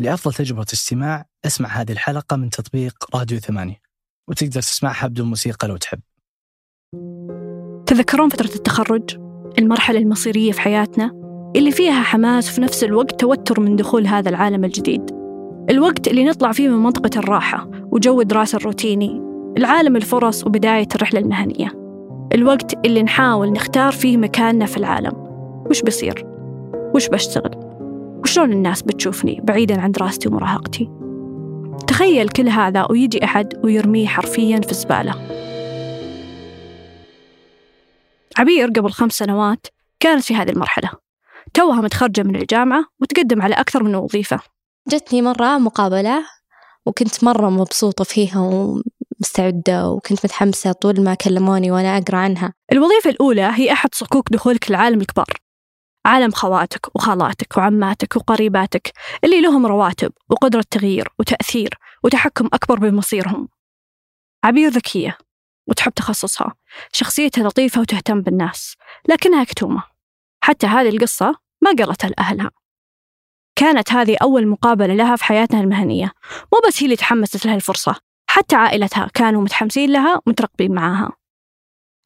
لأفضل تجربة استماع أسمع هذه الحلقة من تطبيق راديو ثمانية وتقدر تسمعها بدون موسيقى لو تحب تذكرون فترة التخرج؟ المرحلة المصيرية في حياتنا اللي فيها حماس وفي نفس الوقت توتر من دخول هذا العالم الجديد الوقت اللي نطلع فيه من منطقة الراحة وجو الدراسة الروتيني العالم الفرص وبداية الرحلة المهنية الوقت اللي نحاول نختار فيه مكاننا في العالم وش بصير؟ وش بشتغل؟ وشلون الناس بتشوفني بعيدا عن دراستي ومراهقتي؟ تخيل كل هذا ويجي أحد ويرميه حرفيا في الزبالة عبير قبل خمس سنوات كانت في هذه المرحلة. توها متخرجة من الجامعة وتقدم على أكثر من وظيفة. جتني مرة مقابلة وكنت مرة مبسوطة فيها ومستعدة وكنت متحمسة طول ما كلموني وأنا أقرأ عنها. الوظيفة الأولى هي أحد صكوك دخولك لعالم الكبار. عالم خواتك وخالاتك وعماتك وقريباتك اللي لهم رواتب وقدرة تغيير وتأثير وتحكم أكبر بمصيرهم. عبير ذكية وتحب تخصصها. شخصيتها لطيفة وتهتم بالناس لكنها كتومة. حتى هذه القصة ما قالتها لأهلها. كانت هذه أول مقابلة لها في حياتها المهنية. مو بس هي اللي تحمست لها الفرصة حتى عائلتها كانوا متحمسين لها ومترقبين معاها.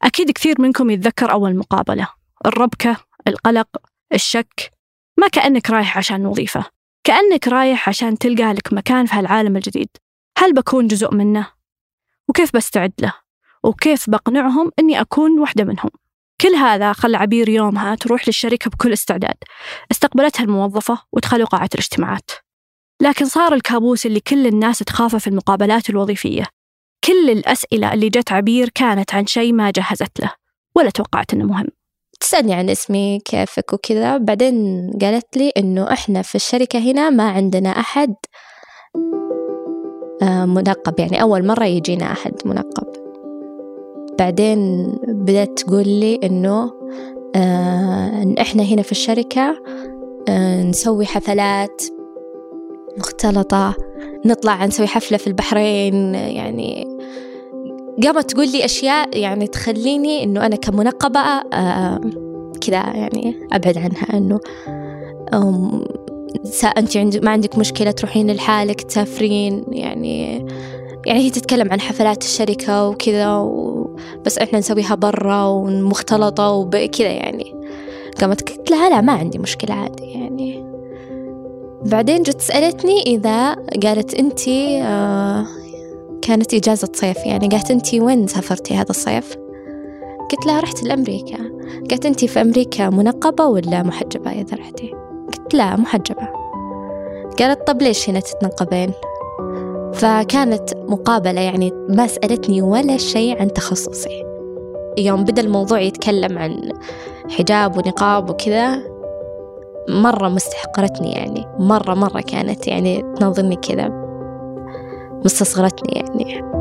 أكيد كثير منكم يتذكر أول مقابلة الربكة القلق الشك ما كأنك رايح عشان وظيفة كأنك رايح عشان تلقى لك مكان في هالعالم الجديد هل بكون جزء منه؟ وكيف بستعد له؟ وكيف بقنعهم أني أكون واحدة منهم؟ كل هذا خلى عبير يومها تروح للشركة بكل استعداد استقبلتها الموظفة ودخلوا قاعة الاجتماعات لكن صار الكابوس اللي كل الناس تخافه في المقابلات الوظيفية كل الأسئلة اللي جت عبير كانت عن شيء ما جهزت له ولا توقعت أنه مهم تسألني عن اسمي كيفك وكذا. بعدين قالت لي إنه إحنا في الشركة هنا ما عندنا أحد آه، منقب. يعني أول مرة يجينا أحد منقب. بعدين بدأت تقول لي إنه آه، إحنا هنا في الشركة آه، نسوي حفلات مختلطة نطلع نسوي حفلة في البحرين. يعني قامت تقول لي أشياء يعني تخليني إنه أنا كمنقبة آه كذا يعني أبعد عنها إنه أنت ما عندك مشكلة تروحين لحالك تسافرين يعني يعني هي تتكلم عن حفلات الشركة وكذا. بس إحنا نسويها برا ومختلطة وكذا يعني قامت قلت لها لا ما عندي مشكلة عادي يعني بعدين جت سألتني إذا قالت أنتي آه كانت إجازة صيف يعني قالت أنتي وين سافرتي هذا الصيف؟ قلت لها رحت لأمريكا قالت أنتي في أمريكا منقبة ولا محجبة إذا رحتي؟ قلت لا محجبة قالت طب ليش هنا تتنقبين؟ فكانت مقابلة يعني ما سألتني ولا شيء عن تخصصي يوم بدأ الموضوع يتكلم عن حجاب ونقاب وكذا مرة مستحقرتني يعني مرة مرة كانت يعني تنظرني كذا مستصغرتني يعني.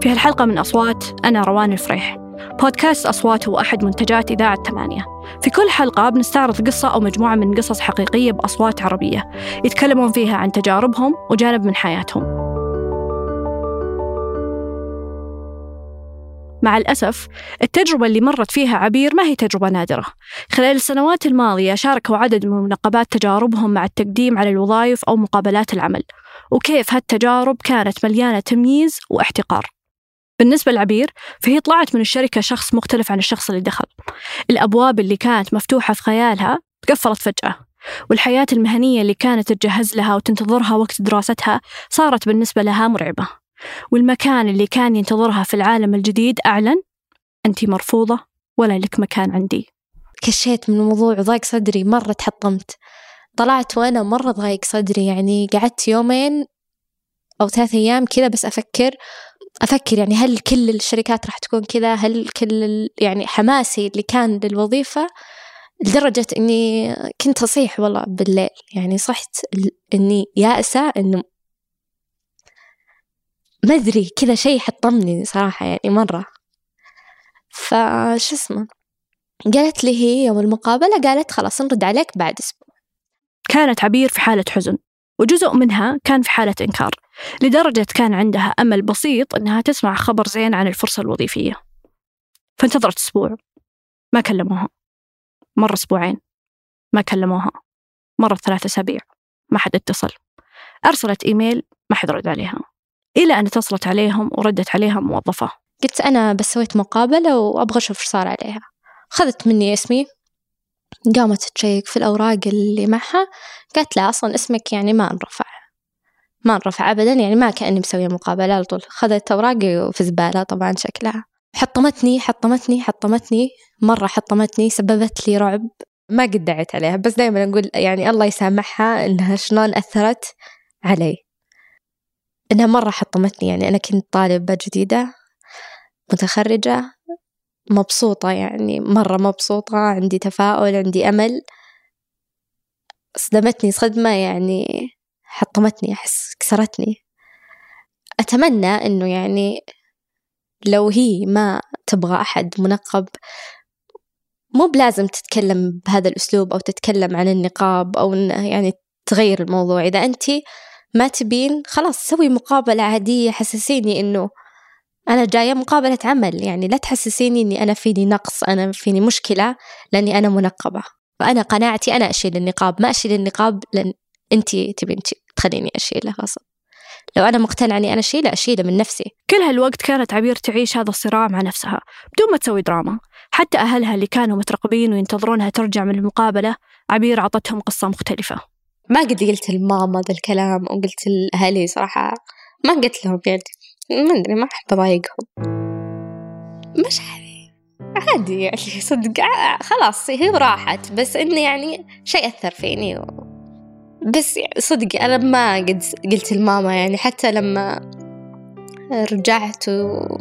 في هالحلقة من أصوات أنا روان الفريح. بودكاست أصوات هو أحد منتجات إذاعة ثمانية. في كل حلقة بنستعرض قصة أو مجموعة من قصص حقيقية بأصوات عربية. يتكلمون فيها عن تجاربهم وجانب من حياتهم. مع الأسف التجربة اللي مرت فيها عبير ما هي تجربة نادرة. خلال السنوات الماضية شاركوا عدد من المنقبات تجاربهم مع التقديم على الوظائف أو مقابلات العمل. وكيف هالتجارب كانت مليانة تمييز واحتقار. بالنسبة لعبير فهي طلعت من الشركة شخص مختلف عن الشخص اللي دخل. الأبواب اللي كانت مفتوحة في خيالها تقفلت فجأة والحياة المهنية اللي كانت تجهز لها وتنتظرها وقت دراستها صارت بالنسبة لها مرعبة. والمكان اللي كان ينتظرها في العالم الجديد أعلن أنت مرفوضة ولا لك مكان عندي. كشيت من الموضوع وضايق صدري مرة تحطمت. طلعت وأنا مرة ضايق صدري يعني قعدت يومين أو ثلاثة أيام كذا بس أفكر أفكر يعني هل كل الشركات راح تكون كذا؟ هل كل يعني حماسي اللي كان للوظيفة لدرجة إني كنت أصيح والله بالليل. يعني صحت إني يائسة إنه ما أدري كذا شيء حطمني صراحة يعني مرة. فش اسمه؟ قالت لي هي يوم المقابلة قالت خلاص نرد عليك بعد أسبوع. كانت عبير في حالة حزن وجزء منها كان في حالة إنكار لدرجة كان عندها أمل بسيط أنها تسمع خبر زين عن الفرصة الوظيفية. فانتظرت أسبوع ما كلموها. مر أسبوعين ما كلموها. مرت ثلاثة أسابيع ما حد اتصل. أرسلت إيميل ما حد رد عليها. إلى أن اتصلت عليهم وردت عليها موظفة. قلت أنا بس سويت مقابلة وأبغى أشوف إيش صار عليها. خذت مني اسمي. قامت تشيك في الأوراق اللي معها. قالت لا أصلا اسمك يعني ما انرفع ما انرفع أبدا يعني ما كأني مسوية مقابلة على طول. خذت أوراقي في زبالة طبعا شكلها. حطمتني حطمتني حطمتني. مرة حطمتني سببت لي رعب. ما قد دعيت عليها بس دائما أقول يعني الله يسامحها إنها شلون أثرت علي. إنها مرة حطمتني يعني أنا كنت طالبة جديدة متخرجة مبسوطة يعني مرة مبسوطة عندي تفاؤل عندي أمل. صدمتني صدمة يعني حطمتني أحس كسرتني. أتمنى إنه يعني لو هي ما تبغى أحد منقب مو بلازم تتكلم بهذا الأسلوب أو تتكلم عن النقاب أو يعني تغير الموضوع. إذا أنت ما تبين؟ خلاص سوي مقابلة عادية حسسيني إنه أنا جاية مقابلة عمل. يعني لا تحسسيني إني أنا فيني نقص أنا فيني مشكلة لأني أنا منقبة. فأنا قناعتي أنا أشيل النقاب ما أشيل النقاب لأن أنت تبين تخليني أشيله غصب لو أنا مقتنعة إني أنا أشيله أشيله من نفسي. كل هالوقت كانت عبير تعيش هذا الصراع مع نفسها بدون ما تسوي دراما. حتى أهلها اللي كانوا مترقبين وينتظرونها ترجع من المقابلة عبير عطتهم قصة مختلفة. ما قد قلت لماما ذا الكلام وقلت لأهلي صراحة ما قلت لهم يعني ما أدري ما أحب أضايقهم. مشاعري عادي يعني صدق. خلاص هي راحت. بس إنه يعني شيء أثر فيني و... بس صدق أنا ما قد قلت لماما يعني. حتى لما رجعت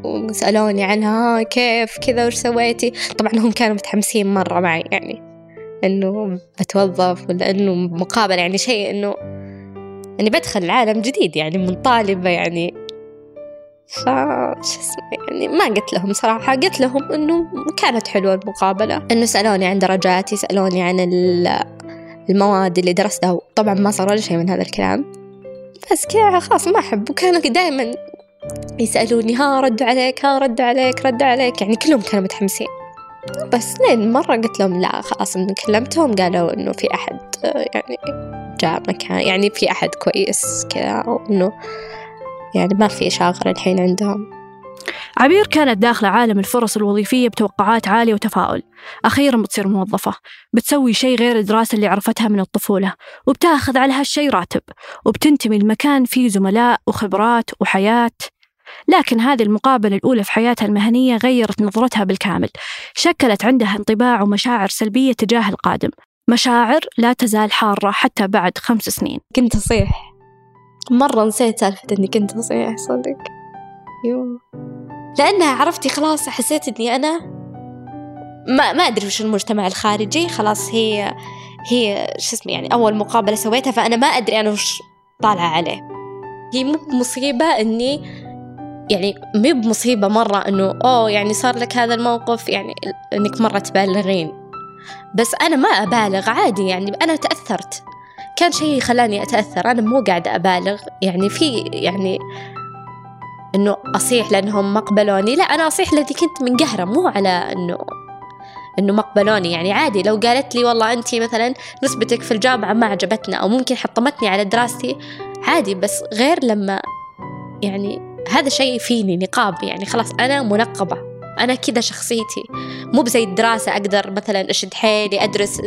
وسألوني عنها كيف كذا وش سويتي؟ طبعا هم كانوا متحمسين مرة معي يعني. إنه بتوظف ولا إنه مقابلة يعني شيء إنه إني بدخل عالم جديد يعني من طالبة يعني. ف يعني ما قلت لهم صراحة قلت لهم إنه كانت حلوة المقابلة إنه سألوني عن درجاتي سألوني عن المواد اللي درستها طبعا ما صار ولا شيء من هذا الكلام. بس كذا خلاص ما أحب وكانوا دائما يسألوني ها ردوا عليك ها ردوا عليك ردوا عليك يعني كلهم كانوا متحمسين. بس لين مرة قلت لهم لا خلاص إن كلمتهم قالوا إنه في أحد يعني جاء مكان يعني في أحد كويس كذا وإنه يعني ما في شاغر الحين عندهم. عبير كانت داخلة عالم الفرص الوظيفية بتوقعات عالية وتفاؤل. أخيرا بتصير موظفة بتسوي شيء غير الدراسة اللي عرفتها من الطفولة وبتاخذ على هالشيء راتب وبتنتمي لمكان فيه زملاء وخبرات وحياة لكن هذه المقابلة الأولى في حياتها المهنية غيرت نظرتها بالكامل. شكلت عندها انطباع ومشاعر سلبية تجاه القادم. مشاعر لا تزال حارة حتى بعد خمس سنين. كنت أصيح. مرة نسيت سالفة إني كنت أصيح صدق. يو لأنها عرفتي خلاص حسيت إني أنا ما ما أدري وش المجتمع الخارجي. خلاص هي هي شو اسمه يعني أول مقابلة سويتها فأنا ما أدري أنا وش طالعة عليه. هي مو مصيبة إني يعني مو بمصيبة مرة إنه أوه يعني صار لك هذا الموقف يعني إنك مرة تبالغين. بس أنا ما أبالغ عادي يعني أنا تأثرت. كان شيء خلاني أتأثر أنا مو قاعدة أبالغ. يعني في يعني إنه أصيح لأنهم ما قبلوني لا أنا أصيح لأني كنت منقهرة مو على إنه إنه ما قبلوني يعني عادي لو قالت لي والله أنت مثلا نسبتك في الجامعة ما عجبتنا أو ممكن حطمتني على دراستي عادي. بس غير لما يعني هذا شيء فيني نقاب يعني خلاص أنا منقبة. أنا كذا شخصيتي. مو بزي الدراسة أقدر مثلا أشد حيلي أدرس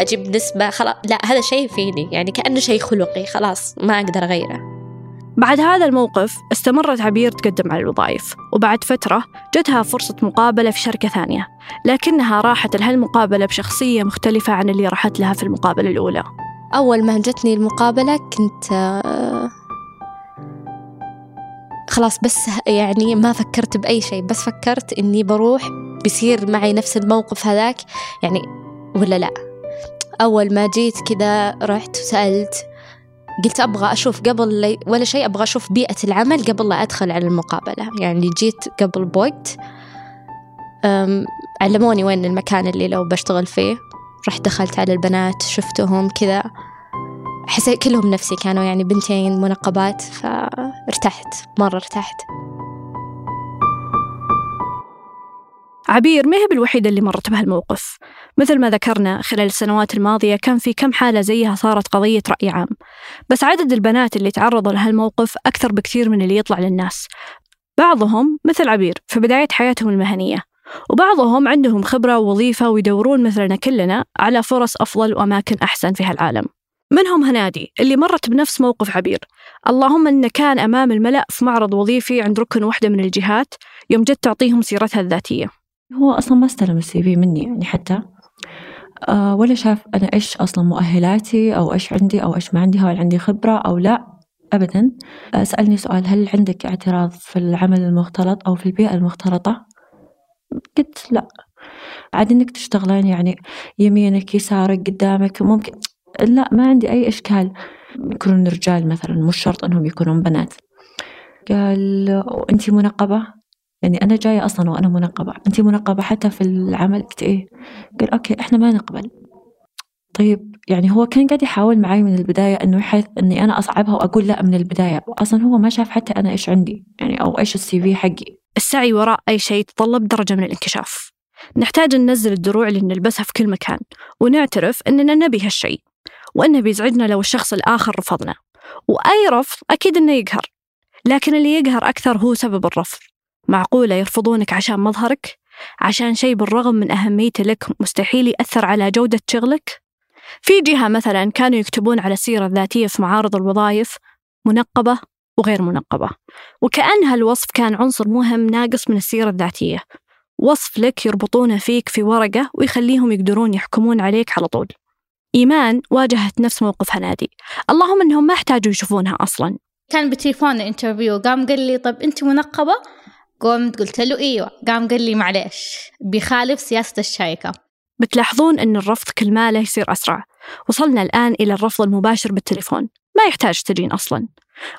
أجيب نسبة خلاص لا هذا شيء فيني. يعني كأنه شيء خلقي خلاص ما أقدر أغيره. بعد هذا الموقف استمرت عبير تقدم على الوظائف وبعد فترة جتها فرصة مقابلة في شركة ثانية لكنها راحت لهالمقابلة بشخصية مختلفة عن اللي راحت لها في المقابلة الأولى. أول ما جتني المقابلة كنت آه، خلاص بس يعني ما فكرت بأي شيء بس فكرت إني بروح بيصير معي نفس الموقف هذاك يعني ولا لا؟ أول ما جيت كذا رحت وسألت قلت أبغى أشوف قبل ولا شيء أبغى أشوف بيئة العمل قبل لا أدخل على المقابلة. يعني جيت قبل بوقت علموني وين المكان اللي لو بشتغل فيه. رحت دخلت على البنات شفتهم كذا. حسيت كلهم نفسي كانوا يعني بنتين منقبات فارتحت مرة ارتحت. عبير ما هي بالوحيدة اللي مرت بهالموقف؟ مثل ما ذكرنا خلال السنوات الماضية كان في كم حالة زيها صارت قضية رأي عام. بس عدد البنات اللي تعرضوا لهالموقف أكثر بكثير من اللي يطلع للناس. بعضهم مثل عبير في بداية حياتهم المهنية. وبعضهم عندهم خبرة ووظيفة ويدورون مثلنا كلنا على فرص أفضل وأماكن أحسن في هالعالم. منهم هنادي؟ اللي مرت بنفس موقف عبير. اللهم أنه كان أمام الملأ في معرض وظيفي عند ركن واحدة من الجهات يوم جت تعطيهم سيرتها الذاتية. هو أصلا ما استلم السي في مني يعني حتى. أه ولا شاف أنا إيش أصلا مؤهلاتي أو إيش عندي أو إيش ما عندي هل عندي خبرة أو لا؟ أبدا. آه، سألني سؤال هل عندك اعتراض في العمل المختلط أو في البيئة المختلطة؟ قلت لا. عاد إنك تشتغلين يعني يمينك يسارك قدامك ممكن لا ما عندي أي إشكال. يكونون رجال مثلا مش شرط أنهم يكونون بنات. قال أنت منقبة؟ يعني أنا جاية أصلا وأنا منقبة. أنت منقبة حتى في العمل؟ قلت إيه. قال okay إحنا ما نقبل. طيب يعني هو كان قاعد يحاول معي من البداية إنه يحس إني أنا أصعبها وأقول لا من البداية. أصلا هو ما شاف حتى أنا إيش عندي يعني أو إيش ال CV حقي. السعي وراء أي شيء يتطلب درجة من الانكشاف. نحتاج ننزل الدروع اللي نلبسها في كل مكان ونعترف إننا نبي هالشيء. وإنه بيزعجنا لو الشخص الآخر رفضنا. وأي رفض أكيد إنه يقهر لكن اللي يقهر أكثر هو سبب الرفض. معقولة يرفضونك عشان مظهرك؟ عشان شيء بالرغم من أهميته لك مستحيل يأثر على جودة شغلك؟ في جهة مثلا كانوا يكتبون على السيرة الذاتية في معارض الوظائف منقبة وغير منقبة. وكأن هالوصف كان عنصر مهم ناقص من السيرة الذاتية. وصف لك يربطونه فيك في ورقة ويخليهم يقدرون يحكمون عليك على طول. إيمان واجهت نفس موقف هنادي. اللهم أنهم ما احتاجوا يشوفونها أصلا. كان بتليفون انترفيو قام قال لي طب أنت منقبة؟ قمت قلت له إيوه. قام قال لي معليش بيخالف سياسة الشركة. بتلاحظون أن الرفض كل ما له يصير أسرع. وصلنا الآن إلى الرفض المباشر بالتليفون. ما يحتاج تجين أصلا.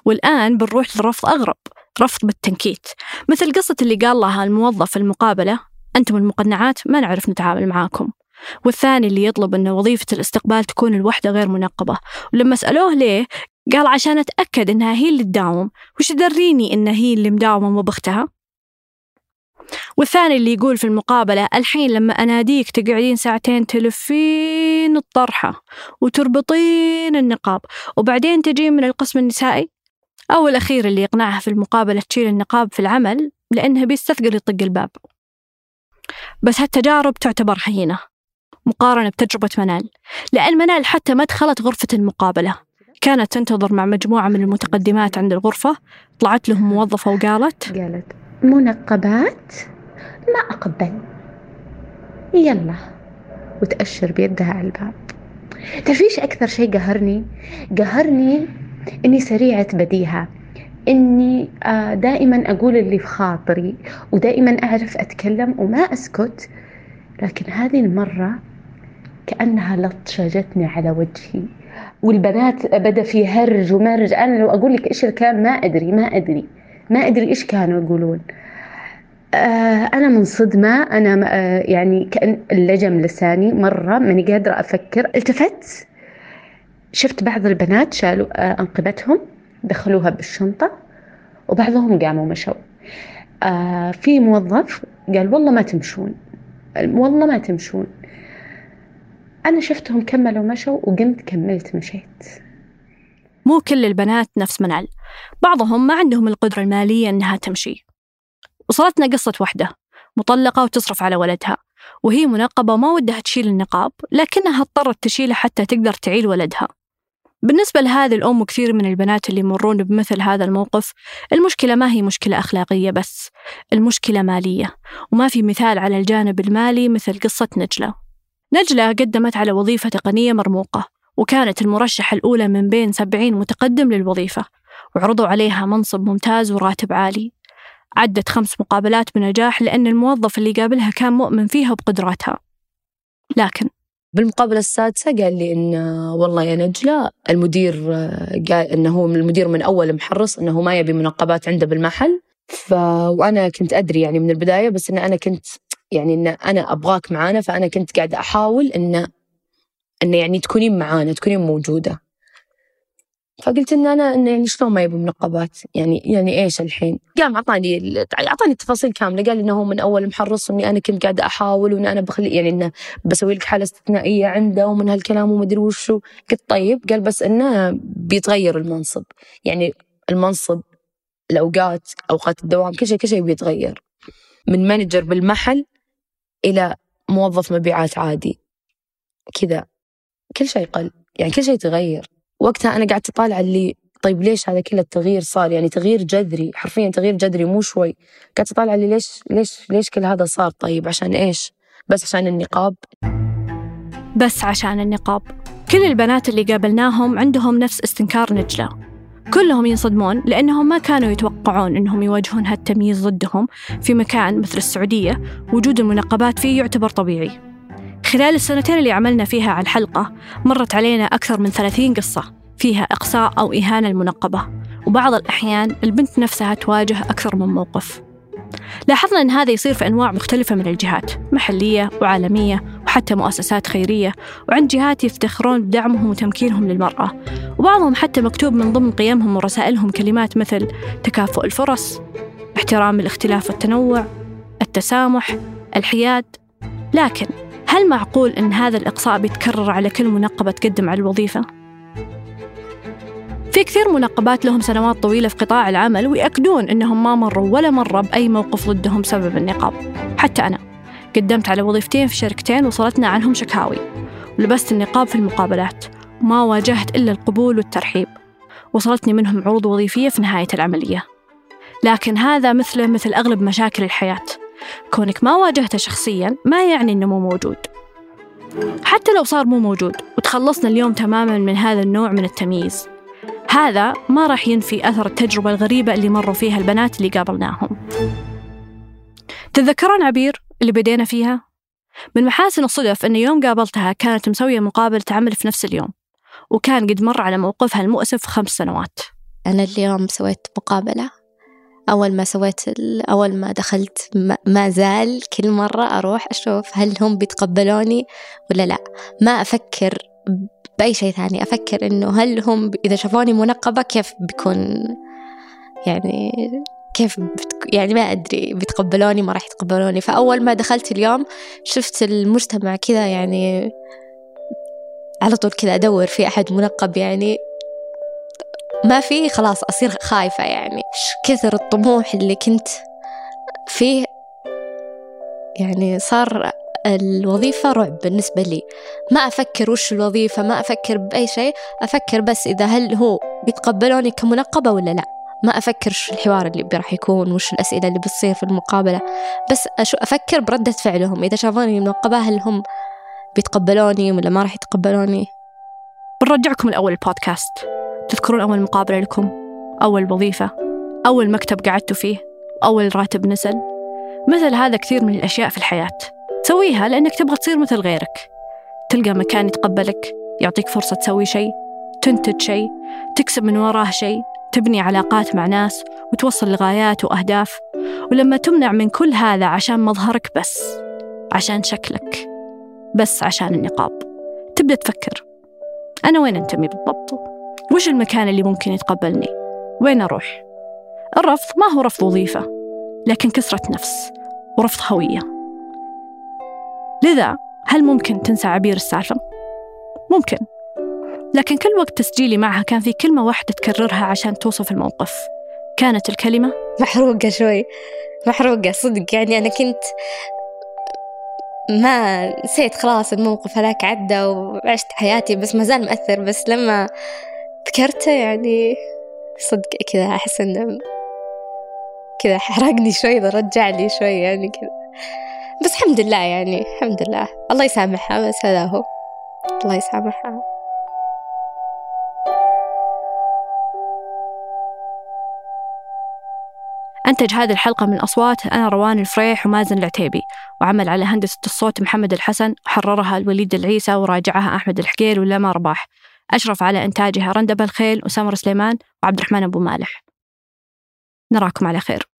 والآن بنروح لرفض أغرب رفض بالتنكيت. مثل قصة اللي قال لها الموظف في المقابلة أنتم المقنعات ما نعرف نتعامل معاكم. والثاني اللي يطلب أن وظيفة الاستقبال تكون الوحدة غير منقبة. ولما سألوه ليه قال عشان أتأكد إنها هي اللي تداوم. وش دريني إنها هي اللي مداومة مو بختها والثاني اللي يقول في المقابلة الحين لما أناديك تقعدين ساعتين تلفين الطرحة وتربطين النقاب وبعدين تجين من القسم النسائي؟ أو الأخير اللي يقنعها في المقابلة تشيل النقاب في العمل لأنها بيستثقل يطق الباب. بس هالتجارب تعتبر هينة. مقارنة بتجربة منال. لأن منال حتى ما دخلت غرفة المقابلة. كانت تنتظر مع مجموعة من المتقدمات عند الغرفة. طلعت لهم موظفة وقالت قالت منقبات؟ ما أقبل. يلا. وتأشر بيدها على الباب. تعرفيش أكثر شيء قهرني؟ قهرني إني سريعة بديهة. إني آه، دائما أقول اللي في خاطري ودائما أعرف أتكلم وما أسكت. لكن هذه المرة كأنها لطشة جتني على وجهي. والبنات بدأ في هرج ومرج. أنا لو أقول لك إيش الكلام ما أدري ما أدري. ما أدري إيش كانوا يقولون. آه أنا منصدمة أنا آه يعني كأن اللجم لساني مرة ماني قادرة أفكر. التفت. شفت بعض البنات شالوا آه أنقبتهم دخلوها بالشنطة وبعضهم قاموا مشوا. آه في موظف قال والله ما تمشون. والله ما تمشون. أنا شفتهم كملوا مشوا وقمت كملت مشيت. مو كل البنات نفس منال بعضهم ما عندهم القدرة المالية إنها تمشي. وصلتنا قصة وحدة مطلقة وتصرف على ولدها. وهي منقبة وما ودها تشيل النقاب لكنها اضطرت تشيله حتى تقدر تعيل ولدها. بالنسبة لهذه الأم وكثير من البنات اللي يمرون بمثل هذا الموقف المشكلة ما هي مشكلة أخلاقية بس المشكلة مالية. وما في مثال على الجانب المالي مثل قصة نجلة. نجلة قدمت على وظيفة تقنية مرموقة وكانت المرشحة الأولى من بين سبعين متقدم للوظيفة وعرضوا عليها منصب ممتاز وراتب عالي. عدت خمس مقابلات بنجاح لأن الموظف اللي قابلها كان مؤمن فيها بقدراتها. لكن بالمقابلة السادسة قال لي إن والله يا نجلة المدير قال إنه هو المدير من أول محرص إنه ما يبي منقبات عنده بالمحل. ف وأنا كنت أدري يعني من البداية بس إن أنا كنت يعني إن أنا أبغاك معانا فأنا كنت قاعدة أحاول إن إن يعني تكونين معانا تكونين موجودة. فقلت إن أنا انه يعني شلون ما يبي منقبات؟ يعني يعني إيش الحين؟ قام اعطاني اعطاني التفاصيل كاملة. قال إنه هو من أول محرص واني أنا كنت قاعدة أحاول وإن أنا بخلي يعني انه بسوي لك حالة استثنائية عنده ومن هالكلام ومدري وشو قلت طيب. قال بس إنه بيتغير المنصب. يعني المنصب الأوقات أوقات الدوام كل شيء كل شيء بيتغير. من مانجر بالمحل إلى موظف مبيعات عادي. كذا. كل شيء قل. يعني كل شيء تغير. وقتها أنا قعدت أطالع اللي طيب ليش هذا كله التغيير صار؟ يعني تغيير جذري. حرفيا تغيير جذري مو شوي. قعدت أطالع اللي ليش ليش ليش كل هذا صار؟ طيب عشان إيش؟ بس عشان النقاب. بس عشان النقاب. كل البنات اللي قابلناهم عندهم نفس استنكار نجلة. كلهم ينصدمون لأنهم ما كانوا يتوقعون أنهم يواجهون هالتمييز ضدهم في مكان مثل السعودية. وجود المنقبات فيه يعتبر طبيعي. خلال السنتين اللي عملنا فيها على الحلقة مرت علينا أكثر من 30 قصة فيها إقصاء أو إهانة المنقبة وبعض الأحيان البنت نفسها تواجه أكثر من موقف. لاحظنا أن هذا يصير في أنواع مختلفة من الجهات محلية وعالمية. وحتى مؤسسات خيرية وعند جهات يفتخرون بدعمهم وتمكينهم للمرأة. وبعضهم حتى مكتوب من ضمن قيمهم ورسائلهم كلمات مثل تكافؤ الفرص احترام الاختلاف والتنوع التسامح الحياد. لكن هل معقول أن هذا الإقصاء بيتكرر على كل منقبة تقدم على الوظيفة؟ في كثير منقبات لهم سنوات طويلة في قطاع العمل ويأكدون أنهم ما مروا ولا مرة بأي موقف ضدهم بسبب النقاب. حتى أنا. قدمت على وظيفتين في شركتين وصلتنا عنهم شكاوي. ولبست النقاب في المقابلات. وما واجهت إلا القبول والترحيب. وصلتني منهم عروض وظيفية في نهاية العملية. لكن هذا مثله مثل أغلب مشاكل الحياة. كونك ما واجهته شخصيا ما يعني أنه مو موجود. حتى لو صار مو موجود وتخلصنا اليوم تماما من هذا النوع من التمييز. هذا ما راح ينفي أثر التجربة الغريبة اللي مروا فيها البنات اللي قابلناهم. تتذكرون عبير؟ اللي بدينا فيها؟ من محاسن الصدف أن يوم قابلتها كانت مسوية مقابلة عمل في نفس اليوم وكان قد مر على موقفها المؤسف خمس سنوات. أنا اليوم سويت مقابلة. أول ما سويت أول ما دخلت ما- زال كل مرة أروح أشوف هل هم بيتقبلوني ولا لا. ما أفكر بأي شيء ثاني. أفكر إنه هل هم إذا شافوني منقبة كيف بيكون؟ يعني كيف بتك... يعني ما أدري بيتقبلوني ما راح يتقبلوني. فأول ما دخلت اليوم شفت المجتمع كذا يعني على طول كذا أدور في أحد منقب يعني ما في خلاص أصير خايفة يعني. كثر الطموح اللي كنت فيه يعني صار الوظيفة رعب بالنسبة لي. ما أفكر وش الوظيفة ما أفكر بأي شيء أفكر بس إذا هل هو بيتقبلوني كمنقبة ولا لا. ما أفكر وش الحوار اللي راح يكون وش الأسئلة اللي بتصير في المقابلة بس أفكر بردة فعلهم. إذا شافوني منقبة هل هم بيتقبلوني ولا ما راح يتقبلوني؟ بنرجعكم لأول البودكاست تذكرون أول مقابلة لكم؟ أول وظيفة؟ أول مكتب قعدتوا فيه؟ أول راتب نزل؟ مثل هذا كثير من الأشياء في الحياة. تسويها لأنك تبغى تصير مثل غيرك. تلقى مكان يتقبلك يعطيك فرصة تسوي شيء تنتج شيء تكسب من وراه شيء. تبني علاقات مع ناس وتوصل لغايات وأهداف ولما تمنع من كل هذا عشان مظهرك بس عشان شكلك بس عشان النقاب تبدأ تفكر أنا وين أنتمي بالضبط؟ وش المكان اللي ممكن يتقبلني؟ وين أروح؟ الرفض ما هو رفض وظيفة لكن كسرة نفس ورفض هوية لذا هل ممكن تنسى عبير السالفة؟ ممكن لكن كل وقت تسجيلي معها كان في كلمة واحدة تكررها عشان توصف الموقف. كانت الكلمة؟ محروقة شوي. محروقة صدق. يعني أنا كنت ما نسيت خلاص الموقف هذاك عدى وعشت حياتي بس ما زال مأثر. بس لما ذكرته يعني صدق كذا أحس إنه كذا حرقني شوي رجع لي شوي يعني كذا. بس الحمد لله يعني الحمد لله. الله يسامحها بس هذا هو. الله يسامحها. أنتج هذه الحلقة من أصوات أنا روان الفريح ومازن العتيبي وعمل على هندسة الصوت محمد الحسن وحررها الوليد العيسى وراجعها أحمد الحقيل ولما رباح أشرف على إنتاجها رندب الخيل وسمر سليمان وعبد الرحمن أبو مالح. نراكم على خير.